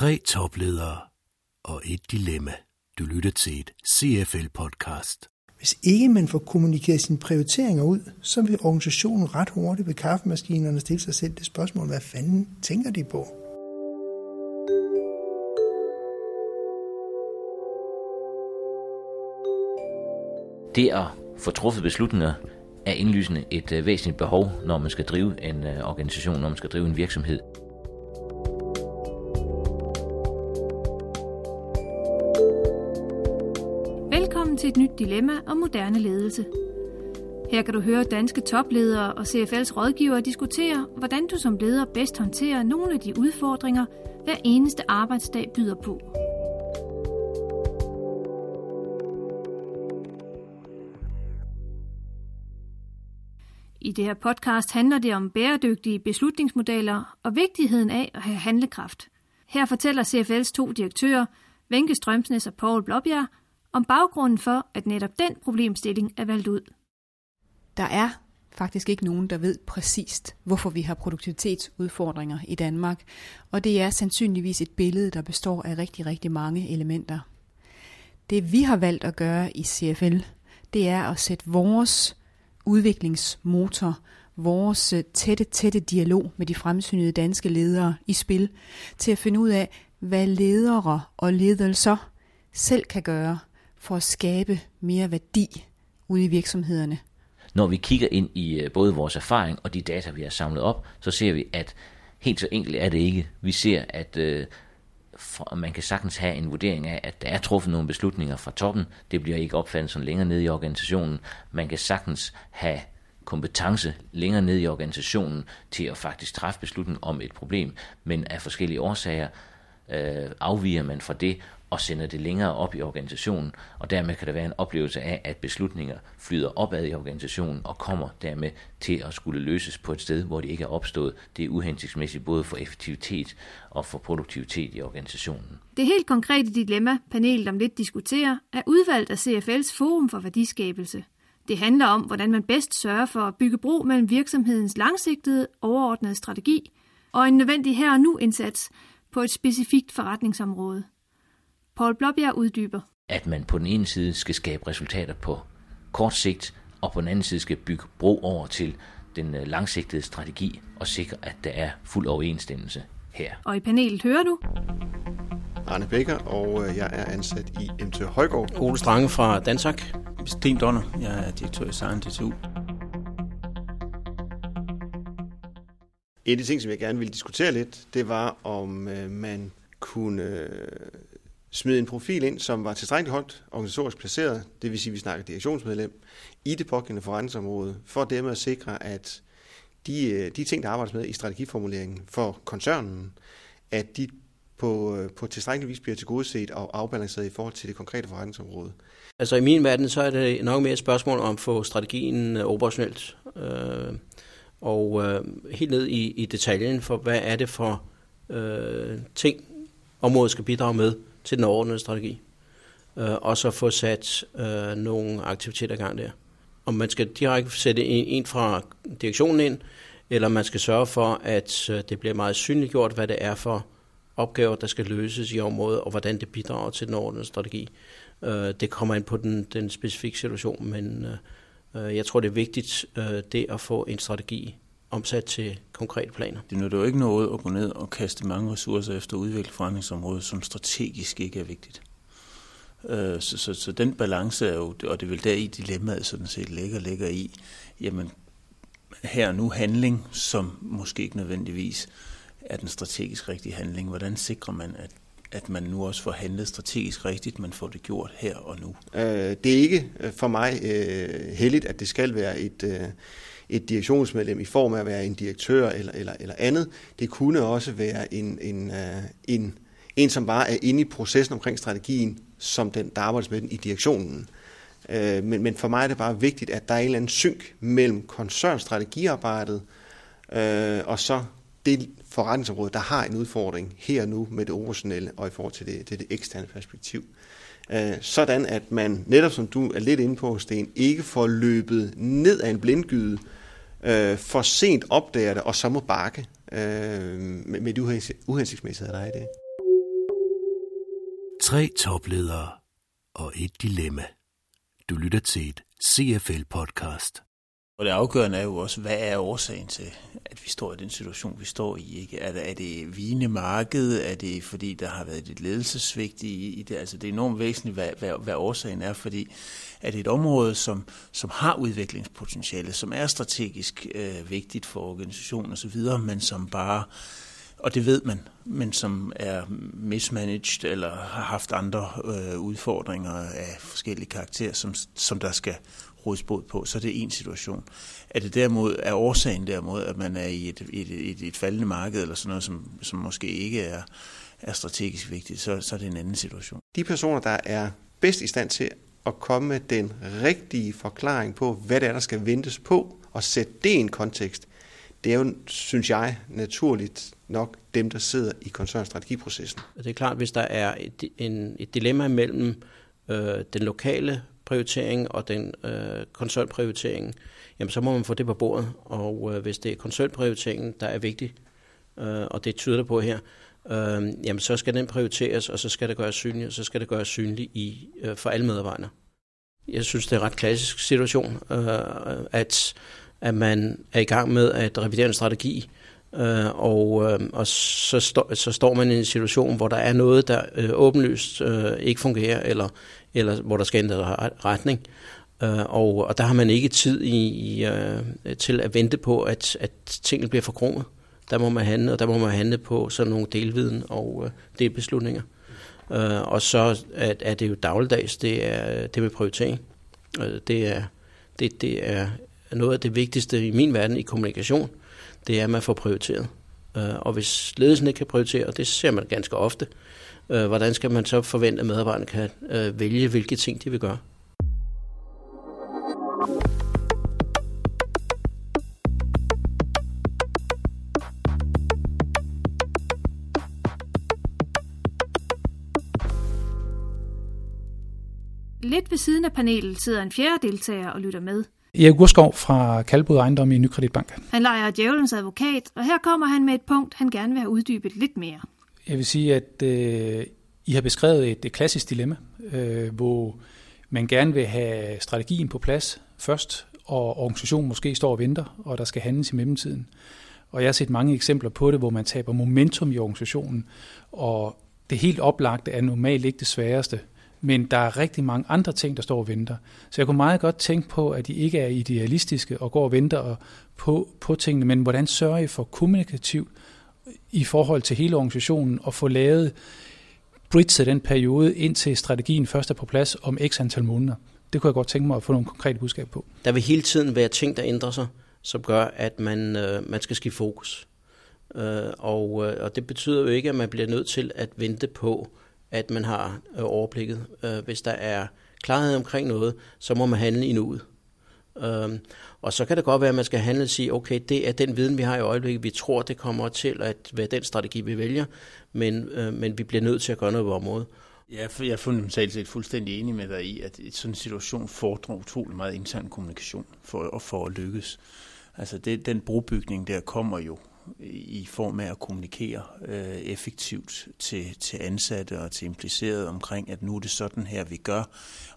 Tre topledere og et dilemma. Du lytter til et CFL-podcast. Hvis ikke man får kommunikeret sine prioriteringer ud, så vil organisationen ret hurtigt ved kaffemaskinerne stille sig selv det spørgsmål, hvad fanden tænker de på? Det at få truffet beslutninger er indlysende et øh, væsentligt behov, når man skal drive en øh, organisation, når man skal drive en virksomhed. Et nyt dilemma om moderne ledelse. Her kan du høre danske topledere og CFL's rådgivere diskutere, hvordan du som leder bedst håndterer nogle af de udfordringer, hver eneste arbejdsdag byder på. I det her podcast handler det om bæredygtige beslutningsmodeller og vigtigheden af at have handlekraft. Her fortæller CFL's to direktører, Venke Strømsnes og Paul Blåbjerg, om baggrunden for, at netop den problemstilling er valgt ud. Der er faktisk ikke nogen, der ved præcist, hvorfor vi har produktivitetsudfordringer i Danmark, og det er sandsynligvis et billede, der består af rigtig, rigtig mange elementer. Det vi har valgt at gøre i CFL, det er at sætte vores udviklingsmotor, vores øh, tætte, tætte dialog med de fremsynede danske ledere i spil, til at finde ud af, hvad ledere og ledelser selv kan gøre for at skabe mere værdi ude i virksomhederne. Når vi kigger ind i øh, både vores erfaring og de data, vi har samlet op, så ser vi, at helt så enkelt er det ikke. Vi ser, at øh, for, man kan sagtens have en vurdering af, at der er truffet nogle beslutninger fra toppen. Det bliver ikke opfattet som længere nede i organisationen. Man kan sagtens have kompetence længere ned i organisationen til at faktisk træffe beslutning om et problem, men af forskellige årsager øh, afviger man fra det og sender det længere op i organisationen, og dermed kan der være en oplevelse af, at beslutninger flyder opad i organisationen og kommer dermed til at skulle løses på et sted, hvor de ikke er opstået. Det er uhensigtsmæssigt både for effektivitet og for produktivitet i organisationen. Det helt konkrete dilemma, panelet om lidt diskuterer, er udvalgt af CFL's Forum for Værdiskabelse. Det handler om, hvordan man bedst sørger for at bygge bro mellem virksomhedens langsigtede, overordnede strategi og en nødvendig her og nu indsats på et specifikt forretningsområde. Paul Blåbjerg uddyber. At man på den ene side skal skabe resultater på kort sigt, og på den anden side skal bygge bro over til den øh, langsigtede strategi og sikre, at der er fuld overensstemmelse her. Og i panelet hører du... Arne Bækker, og øh, jeg er ansat i MT Højgaard. Ole Strange fra Dansak. Sten Donner, jeg er direktør i Sejren DTU. En af de ting, som jeg gerne ville diskutere lidt, det var, om øh, man kunne øh, smide en profil ind, som var tilstrækkeligt højt organisatorisk placeret, det vil sige, at vi snakker direktionsmedlem, i det pågældende forretningsområde, for dermed at sikre, at de, øh, de ting, der arbejdes med i strategiformuleringen for koncernen, at de på, øh, på tilstrækkelig vis bliver tilgodeset og afbalanceret i forhold til det konkrete forretningsområde. Altså i min verden, så er det nok mere et spørgsmål om at få strategien øh, operationelt. Øh, og øh, helt ned i, i detaljen for, hvad er det for øh, ting, området skal bidrage med til den overordnede strategi. Øh, og så få sat øh, nogle aktiviteter i gang der. Om man skal direkte sætte en, en fra direktionen ind, eller man skal sørge for, at øh, det bliver meget synliggjort, hvad det er for opgaver, der skal løses i området, og hvordan det bidrager til den overordnede strategi. Øh, det kommer ind på den, den specifikke situation, men øh, jeg tror, det er vigtigt, det at få en strategi omsat til konkrete planer. Det nytter jo ikke noget at gå ned og kaste mange ressourcer efter at udvikle forretningsområdet, som strategisk ikke er vigtigt. Øh, så, så, så den balance er jo, og det vil der i dilemmaet sådan set ligger, ligger i, jamen her nu handling, som måske ikke nødvendigvis er den strategisk rigtige handling. Hvordan sikrer man, at at man nu også får handlet strategisk rigtigt, man får det gjort her og nu? Øh, det er ikke for mig øh, heldigt, at det skal være et, øh, et direktionsmedlem i form af at være en direktør eller, eller, eller andet. Det kunne også være en, en, øh, en, en, som bare er inde i processen omkring strategien, som den, der arbejdes med den i direktionen. Øh, men, men for mig er det bare vigtigt, at der er en eller anden synk mellem koncernstrategiarbejdet øh, og så det forretningsområde, der har en udfordring her og nu med det operationelle og i forhold til det, det, det eksterne perspektiv. Øh, Øh, sådan at man, netop som du er lidt inde på, Sten, ikke får løbet ned af en blindgyde, øh, for sent opdager det, og så må bakke øh, med, med de uhensigtsmæssigheder, der er i det. Tre topledere og et dilemma. Du lytter til et CFL-podcast. Og det afgørende er jo også, hvad er årsagen til, at vi står i den situation, vi står i? Ikke? Er, det, er det vigende marked? Er det fordi, der har været et ledelsesvigt i, i det? Altså det er enormt væsentligt, hvad, hvad, hvad årsagen er, fordi er det et område, som, som har udviklingspotentiale, som er strategisk øh, vigtigt for organisationen osv., men som bare og det ved man, men som er mismanaged eller har haft andre øh, udfordringer af forskellige karakterer, som, som der skal rådes båd på, så er det en situation. Er det derimod, er årsagen derimod, at man er i et, et, et, et faldende marked, eller sådan noget, som, som måske ikke er, er strategisk vigtigt, så, så er det en anden situation. De personer, der er bedst i stand til at komme med den rigtige forklaring på, hvad det er, der skal ventes på, og sætte det i en kontekst, det er jo, synes jeg, naturligt nok dem, der sidder i koncernstrategiprocessen. Det er klart, hvis der er et, en, et dilemma mellem øh, den lokale prioritering og den øh, koncernprioritering, jamen så må man få det på bordet. Og øh, hvis det er koncernprioriteringen, der er vigtig, øh, og det tyder det på her, øh, jamen så skal den prioriteres, og så skal det gøres synligt, og så skal det gøres synligt i, øh, for alle medarbejdere. Jeg synes, det er en ret klassisk situation, øh, at, at man er i gang med at revidere en strategi, øh, og, øh, og så, stå, så står man i en situation, hvor der er noget, der øh, åbenlyst øh, ikke fungerer, eller, eller hvor der skal ændre retning. Øh, og, og der har man ikke tid i, i, øh, til at vente på, at, at tingene bliver forkromet. Der må man handle, og der må man handle på sådan nogle delviden og øh, delbeslutninger. Øh, og så er, er det jo dagligdags, det er det med prioritering. Øh, det, er, det, det er noget af det vigtigste i min verden i kommunikation, det er, at man får prioriteret. Øh, og hvis ledelsen ikke kan prioritere, og det ser man ganske ofte, øh, hvordan skal man så forvente, at medarbejderne kan øh, vælge, hvilke ting de vil gøre? Lidt ved siden af panelet sidder en fjerde deltager og lytter med. Erik Urskov fra Kalbod Ejendom i Nykreditbank. Han leger djævelens advokat, og her kommer han med et punkt, han gerne vil have uddybet lidt mere. Jeg vil sige, at øh, I har beskrevet et, et klassisk dilemma, øh, hvor man gerne vil have strategien på plads først, og organisationen måske står og venter, og der skal handles i mellemtiden. Og jeg har set mange eksempler på det, hvor man taber momentum i organisationen, og det helt oplagte er normalt ikke det sværeste, men der er rigtig mange andre ting, der står og venter. Så jeg kunne meget godt tænke på, at de ikke er idealistiske og går og venter på, på tingene, men hvordan sørger I for kommunikativt i forhold til hele organisationen og få lavet bridge den periode, indtil strategien først er på plads om x antal måneder. Det kunne jeg godt tænke mig at få nogle konkrete budskaber på. Der vil hele tiden være ting, der ændrer sig, som gør, at man, øh, man skal skifte fokus. Øh, og, øh, og det betyder jo ikke, at man bliver nødt til at vente på, at man har øh, overblikket. Øh, hvis der er klarhed omkring noget, så må man handle i nuet. Øhm, og så kan det godt være, at man skal handle og sige, okay, det er den viden, vi har i øjeblikket. Vi tror, det kommer til at være den strategi, vi vælger, men, øh, men vi bliver nødt til at gøre noget på området. Ja, for jeg er fundamentalt set fuldstændig enig med dig i, at i sådan en situation fordrer utrolig meget intern kommunikation for, for at lykkes. Altså det, den brobygning der kommer jo i form af at kommunikere øh, effektivt til, til ansatte og til implicerede omkring, at nu er det sådan her, vi gør,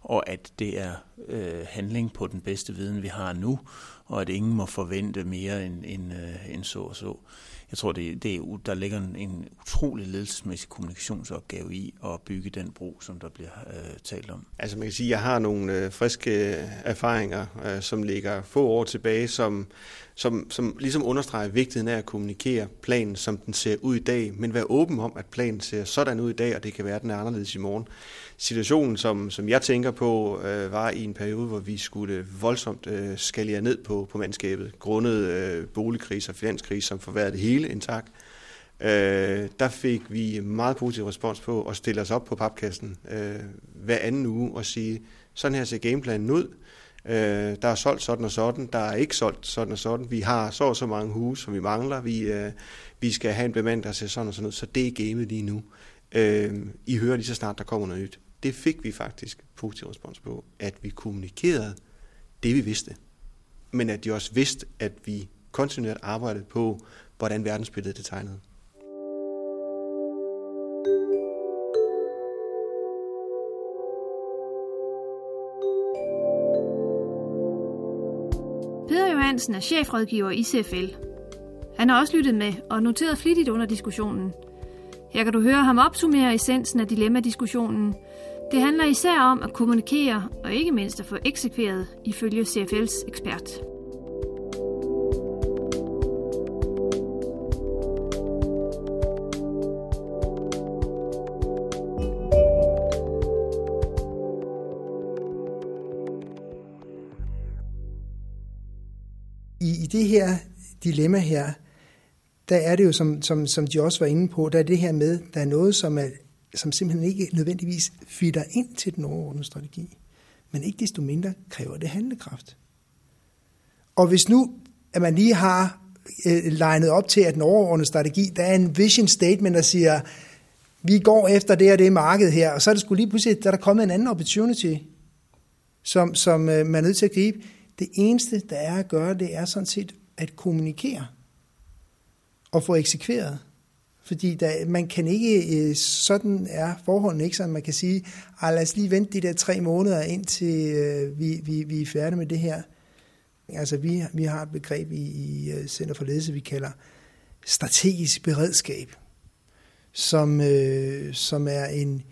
og at det er øh, handling på den bedste viden, vi har nu, og at ingen må forvente mere end, end, øh, end så og så. Jeg tror, det, det er, der ligger en, en utrolig ledelsesmæssig kommunikationsopgave i at bygge den bro, som der bliver øh, talt om. Altså man kan sige, at jeg har nogle øh, friske øh, erfaringer, øh, som ligger få år tilbage, som som, som ligesom understreger vigtigheden af at kommunikere planen, som den ser ud i dag, men være åben om, at planen ser sådan ud i dag, og det kan være, at den er anderledes i morgen. Situationen, som, som jeg tænker på, øh, var i en periode, hvor vi skulle voldsomt øh, skalere ned på, på mandskabet, grundet øh, boligkrise og finanskrise, som forværrede det hele intakt. Øh, der fik vi meget positiv respons på at stille os op på papkassen øh, hver anden uge og sige, sådan her ser gameplanen ud, Øh, der er solgt sådan og sådan, der er ikke solgt sådan og sådan. Vi har så og så mange huse, som vi mangler. Vi, øh, vi skal have en bemand, der ser sådan og sådan ud. Så det er gamet lige nu. Øh, I hører lige så snart, der kommer noget nyt. Det fik vi faktisk positiv respons på, at vi kommunikerede det, vi vidste men at de også vidste, at vi kontinuerligt arbejdede på, hvordan verdensbilledet det tegnede. Peder Johansen er chefrådgiver i CFL. Han har også lyttet med og noteret flittigt under diskussionen. Her kan du høre ham opsummere essensen af dilemmadiskorsjonen, det handler især om at kommunikere og ikke mindst at få eksekveret ifølge CFL's ekspert. I, I det her dilemma her, der er det jo, som, som, som de også var inde på, der er det her med, der er noget, som, er, som simpelthen ikke nødvendigvis fitter ind til den overordnede strategi. Men ikke desto mindre kræver det handlekraft. Og hvis nu, at man lige har øh, legnet op til, at den overordnede strategi, der er en vision statement, der siger, vi går efter det og det marked her, og så er det skulle lige pludselig, der er der kommet en anden opportunity, som, som øh, man er nødt til at gribe. Det eneste, der er at gøre, det er sådan set at kommunikere og få eksekveret. Fordi der, man kan ikke, øh, sådan er forholdene ikke, så man kan sige, ah, lad os lige vente de der tre måneder, indtil øh, vi, vi, vi er færdige med det her. Altså vi, vi har et begreb i, i øh, Center for Ledelse, vi kalder strategisk beredskab, som, øh, som er en,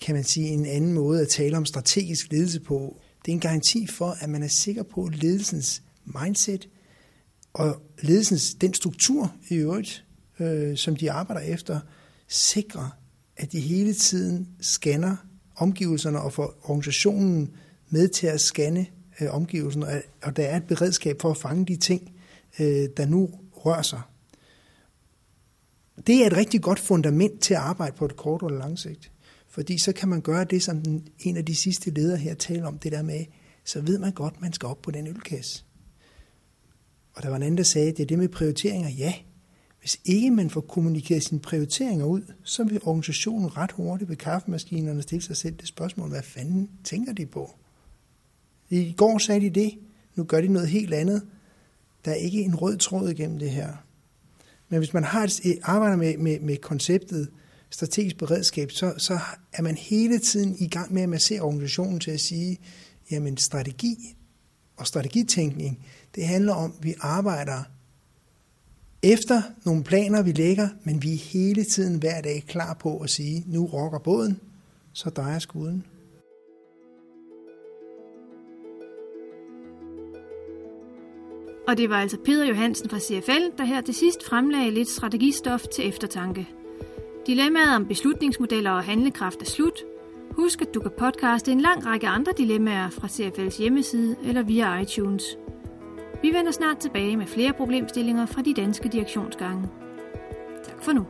kan man sige, en anden måde at tale om strategisk ledelse på. Det er en garanti for, at man er sikker på ledelsens mindset og ledelsens, den struktur i øvrigt, øh, som de arbejder efter, sikrer, at de hele tiden scanner omgivelserne og får organisationen med til at scanne øh, omgivelserne, og, og der er et beredskab for at fange de ting, øh, der nu rører sig. Det er et rigtig godt fundament til at arbejde på et kort og lang sigt. Fordi så kan man gøre det, som den, en af de sidste ledere her taler om, det der med, så ved man godt, man skal op på den ølkasse. Og der var en anden, der sagde, det er det med prioriteringer. Ja, hvis ikke man får kommunikeret sine prioriteringer ud, så vil organisationen ret hurtigt ved kaffemaskinerne stille sig selv det spørgsmål, hvad fanden tænker de på? I går sagde de det, nu gør de noget helt andet. Der er ikke en rød tråd igennem det her. Men hvis man har et, arbejder med, med, med konceptet strategisk beredskab, så, så er man hele tiden i gang med at massere organisationen til at sige, jamen strategi og strategitænkning, det handler om, at vi arbejder efter nogle planer, vi lægger, men vi er hele tiden hver dag klar på at sige, nu rokker båden, så drejer skuden. Og det var altså Peter Johansen fra CFL, der her til sidst fremlagde lidt strategistof til eftertanke. Dilemmaet om beslutningsmodeller og handlekraft er slut. Husk, at du kan podcaste en lang række andre dilemmaer fra CFL's hjemmeside eller via iTunes. Vi vender snart tilbage med flere problemstillinger fra de danske direktionsgange. Tak for nu.